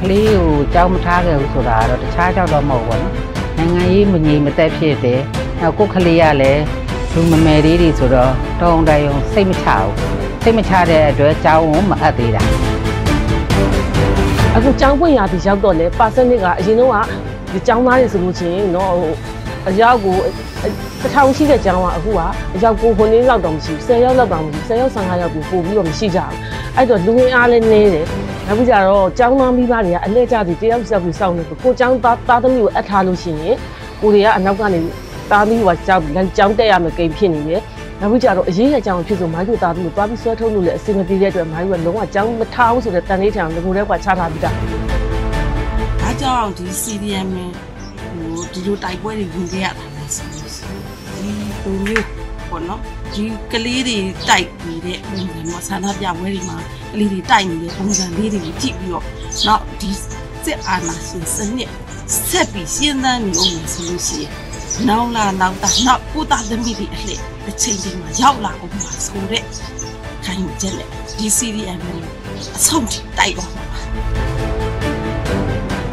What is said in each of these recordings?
ကလေးကိုကြောက်မထားခဲ့ဘူးဆိုတာကတော့တခြားကြောက်တော့မဟုတ်ဘူးเนาะနိုင်ငံရေးမငြိမ်မသက်ဖြစ်တယ်နောက်ကိုယ်ကလေးကလည်းလူမမယ်လေးတွေဆိုတော့တောင်းတရုံစိတ်မချဘူးစိတ်မချတဲ့အတွက်ကြောင်းကိုမအပ်သေးတာ အခုကျောင်းပွင့်ရာဒီရောက်တော့လေပါစနစ်ကအရင်တော့ကဒီကျောင်းသားတွေဆိုလို့ချင်းတော့ဟိုအရောက်ကိုတစ်ထောင်ရှိတဲ့ကျောင်းကအခုကအရောက်ကိုခုနှစ်လောက်တော့မရှိဘူး10ရောက်လောက်တော့မရှိ10ရောက်15ရောက်ကိုပို့ပြီးတော့မရှိကြဘူးအဲ့တော့လူငင်အားလည်းနေတယ်နောက်ပြီးကြတော့ကျောင်းသားမိဘတွေကအလဲကြပြီးတယောက်ဆက်ပြီးစောင့်နေကိုကျောင်းသားသားသမီးကိုအပ်ထားလို့ရှိရင်ကိုတွေကအနောက်ကနေသားသမီးကကျောင်းကျောင်းတက်ရမယ်ကိန်းဖြစ်နေတယ် နောက်ပြီးကြတော့အရေးရကြောင်ဖြစ်ဆိုမိုင်းတို့သားသမီးကိုတွားပြီးဆွဲထုတ်လို့လည်းအဆင်မပြေတဲ့အတွက်မိုင်းကလုံးဝကျောင်းမထားဘူးဆိုတဲ့တန်လေးထံငကိုတဲ့ကွာချထားပြီးသား။အားကြောင့်ဒီ CDM နဲ့ဟိုဒီလိုတိုက်ပွဲတွေဝင်ခဲ့ရတာလဲဆိုလို့ရှိရင်ဒီပုံမျိုးပေါ့နော်ဒီကလေးတွေတိုက်နေတဲ့ပုံစံမျိုးဆန္ဒပြပွဲတွေမှာကလေးတွေတိုက်နေတဲ့ပုံစံလေးတွေကိုကြည့်ပြီးတော့နောက်ဒီစစ်အာဏာရှင်စနစ်ဆက်ပြီးရှင်းသန်းနေအောင်ဆိုလို့ရှိရင် နောက်လာနောက်တာနောက်ကိုတာသမီးတွေအလှည့်တစ်ချိန်ချိန်မှာရောက်လာအောင်ပါဆိုတဲ့ခိုင်းချက်နဲ့ဒီ CDM ကိုအဆုံးထိတိုက်တော့မှာ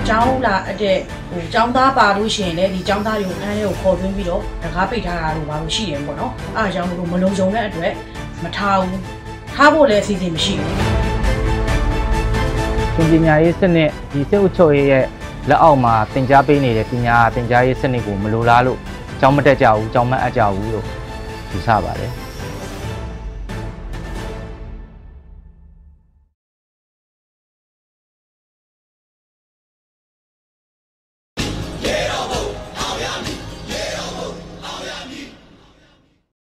ကျောင်းလာအတဲ့ဟိုကျောင်းသားပါလို့ရှိရင်လည်းဒီကျောင်းသားတွေကိုအန်းလေးကိုခေါ်သွင်းပြီးတော့တကားပိတ်ထားတာလို့ပါလို့ရှိတယ်ပေါ့နော်အဲအကြောင်းလို့မလုံခြုံတဲ့အတွက်မထားဘူးထားဖို့လည်းအစီအစဉ်မရှိဘူးပညာရေးစနစ်ဒီစစ်အုပ်ချုပ်ရေးရဲ့ လက်အောက်မှာသင်ကြားပေးနေတဲ့ပညာသင်ကြားရေးစနစ်ကိုမလိုလားလို့ကျောင်းမတက်ကြဘူးကျောင်းမအပ်ကြဘူးလို့ယူဆပါတယ်